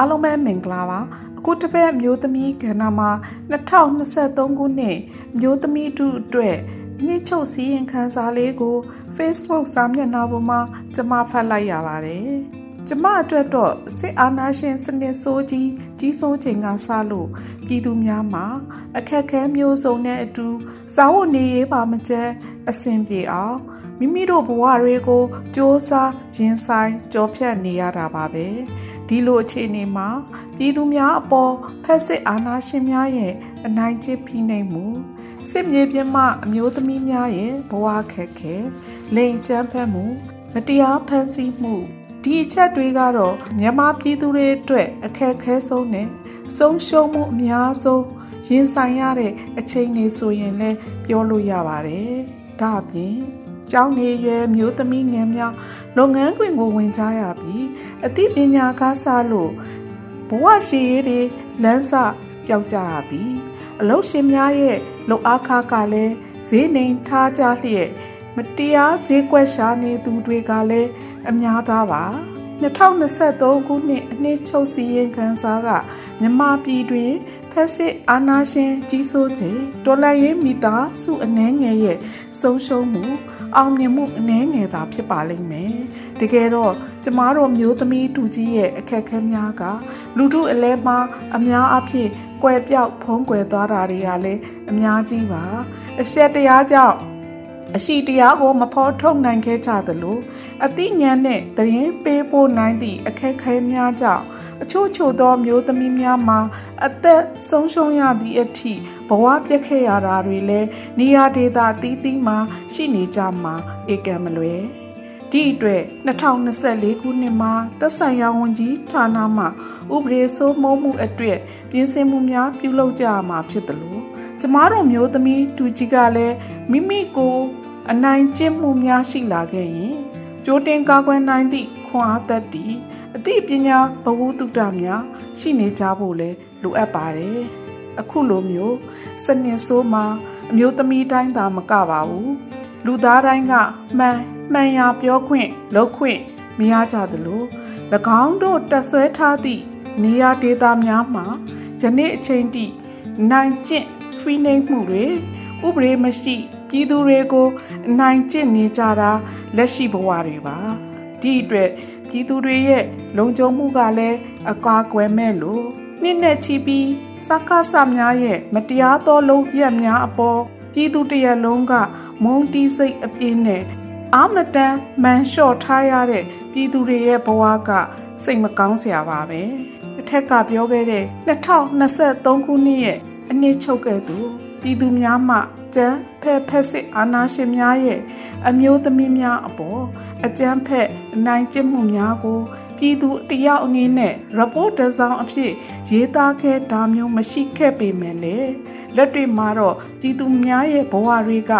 အားလုံးပဲမင်္ဂလာပါအခုတစ်ပတ်မျိုးသမီးကဏ္ဍမှာ2023ခုနှစ်မျိုးသမီးတို့အတွက်နှစ်ချုပ်စီရင်ခန်းစာလေးကို Facebook စာမျက်နှာပေါ်မှာကျွန်မဖတ်လိုက်ရပါတယ် ကျမအတွက်တော့စစ်အာဏာရှင်စနစ်ဆိုးကြီးကြီးစိုးချိန်ကစလို့ပြည်သူများမှာအခက်အခဲမျိုးစုံနဲ့အတူစာဝတ်နေရေးပါမကျဲအဆင်ပြေအောင်မိမိတို့ဘဝတွေကိုစ조사ရင်ဆိုင်ကြောဖြတ်နေရတာပါပဲဒီလိုအခြေအနေမှာပြည်သူများအပေါ်ဖက်စစ်အာဏာရှင်များရဲ့အနိုင်ကျင့်ဖိနှိပ်မှုစစ်မြေပြင်မှအမျိုးသမီးများရဲ့ဘဝခက်ခဲလိမ်ကျန်းဖက်မှုမတရားဖန်ဆီးမှု ဒီအချက်တွေကတော့မြန်မာပြည်သူတွေအတွက်အခက်အခဲဆုံးနဲ့ဆုံးရှုံးမှုအများဆုံးရင်ဆိုင်ရတဲ့အချိန်တွေဆိုရင်လည်းပြောလို့ရပါတယ်။ဒါအပြင်ကျောင်းနေရွယ်မျိုးသမီးငယ်များလုပ်ငန်းတွင်ကိုဝင်ကြရပြီးအသိပညာကားစားလို့ဘဝရှိရေးတွေလမ်းစပျောက်ကြရပြီးအလုရှင်များရဲ့လုံအားခကလည်းဈေးနှိမ်ထားကြလျက် မတရားဈေးကွက်ရှာနေသူတွေကလည်းအများသားပါ2023ခုနှစ်အနှစ်ချုပ်စီရင်ခံစားကမြမပြည်တွင်ဖက်စစ်အာဏာရှင်ကြီးစိုးခြင်းတော်လှန်ရေးမိသားစုအနှဲငယ်ရဲ့ဆုံးရှုံးမှုအောင်မြင်မှုအနှဲငယ်သာဖြစ်ပါလိမ့်မယ်တကယ်တော့ကျမတို့မျိုးသမီးတူကြီးရဲ့အခက်အခဲများကလူထုအလဲမှာအများအပြည့်ကွယ်ပြောက်ဖုံးကွယ်သွားတာတွေကလည်းအများကြီးပါအရှက်တရားကြောင့် အရှိတရားကိုမဖော်ထုတ်နိုင်ခဲ့ကြသလိုအသိဉာဏ်နဲ့သတင်းပေးပို့နိုင်သည့်အခက်အခဲများကြောင့်အချို့ချို့သောမျိုးသမီးများမှာအသက်ဆုံးရှုံးရသည့်အထိဘဝပြက်ခဲ့ရတာတွေလည်းနေရာဒေသအသီးသီးမှာရှိနေကြမှာဧကံမလွယ် ဒီအတွက်2024ခုနှစ်မှာသက်ဆိုင်ရာဝန်ကြီးဌာနမှဥပဒေစိုးမိုးမှုအတွက်ပြင်ဆင်မှုများပြုလုပ်ကြရမှာဖြစ်တယ်လို့ကျမတို့မျိုးသမီးဒူကြီးကလည်းမိမိကိုအနိုင်ကျင့်မှုများရှိလာခဲ့ရင်ကြိုတင်ကာကွယ်နိုင်သည့်ခွန်အားသက်တည်အသိပညာဘဝတုတ္တများရှိနေကြဖို့လဲလိုအပ်ပါတယ်အခုလိုမျိုးစနစ်ဆိုးမှာအမျိုးသမီးတိုင်းသာမကပါဘူး လူသားတိုင်းကမှန်မှန်ရာပြောခွင့်လုပ်ခွင့်မရကြသလို၎င်းတို့တက်ဆွဲထားသည့်နေရာဒေသများမှာယနေ့အချိန်ထိနိုင်ကျင့်ဖိနှိပ်မှုတွေဥပဒေမရှိပြည်သူတွေကိုအနိုင်ကျင့်နေကြတာလက်ရှိဘဝတွေပါဒီအတွက်ပြည်သူတွေရဲ့လုံခြုံမှုကလည်းအကာအကွယ်မဲ့လို့နှစ်နဲ့ချီပြီးစကားဆများရဲ့မတရားသောလုံးရက်များအပေါ် ပြည်သူတရက်လုံးကမုံတီးစိတ်အပြင်းနဲ့အာမတန်မန်လျှော့ထားရတဲ့ပြည်သူတွေရဲ့ဘဝကစိတ်မကောင်းစရာပါပဲအထက်ကပြောခဲ့တဲ့2023ခုနှစ်ရဲ့အနှစ်ချုပ်ခဲ့သူပြည်သူများမှကျန်းဖက်ဖက်စစ်အာဏာရှင်များရဲ့အမျိုးသမီးများအပေါ်အကြမ်းဖက်အနိုင်ကျင့်မှုများကို ပြည်သူတယောက်အနေနဲ့ report တစ်စောင်အဖြစ်ရေးသားခဲ့တာမျိုးမရှိခဲ့ပေမဲ့လေလက်တွေ့မှာတော့ပြည်သူများရဲ့ဘဝတွေက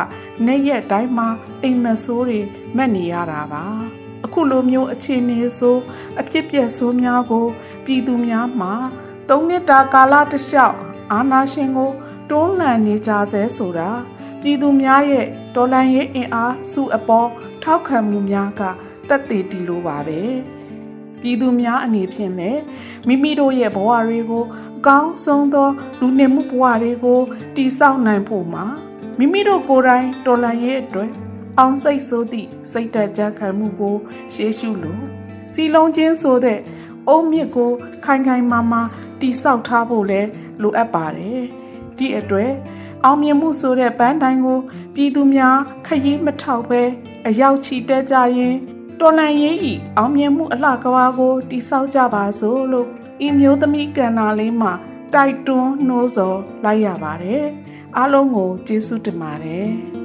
နေ့ရက်တိုင်းမှာအိမ်မဆိုးတွေမှတ်နေရတာပါအခုလိုမျိုးအခြေအနေဆိုအဖြစ်ပြက်ဆိုးများကို ပြည်သူများမှာသုံးနှစ်တာကာလတစ်လျှောက်အာနာရှင်ကိုတွန်းလှန်နေကြဆဲဆိုတာပြည်သူများရဲ့တော်လှန်ရေးအင်အားစုအပေါ်ထောက်ခံမှုများကတက်တည်တည်လို့ပါပဲ ပြည်သူများအနေဖြင့်လည်းမိမိတို့ရဲ့ဘဝတွေကိုအကောင်းဆုံးသောလူနေမှုဘဝတွေကိုတည်ဆောက်နိုင်ဖို့မှာမိမိတို့ကိုယ်တိုင်တော်လှန်ရေးအတွက်အောင်စိတ်ဆိုးသည့်စိတ်တက်ကြခံမှုကိုရှေးရှုလို့စီလုံးချင်းဆိုတဲ့အုံမြစ်ကိုခိုင်ခိုင်မာမာတိဆောက်ထားဖို့လဲလိုအပ်ပါတယ်ဒီအတွက်အောင်မြင်မှုဆိုတဲ့ပန်းတိုင်းကို ပြည်သူများခရီးမထောက်ပဲအရောက်ချီတက်ကြရင် တော်လန်ရေးဤအောင်မြင်မှုအလှကဘာကိုတိဆောက်ကြပါစို့လို့ဤမျိုးသမီးကန္နာလေးမှာတိုက်တွန်းနှိုးဆော်လိုက်ရပါတယ်အားလုံးကိုကျေးဇူးတင်ပါတယ်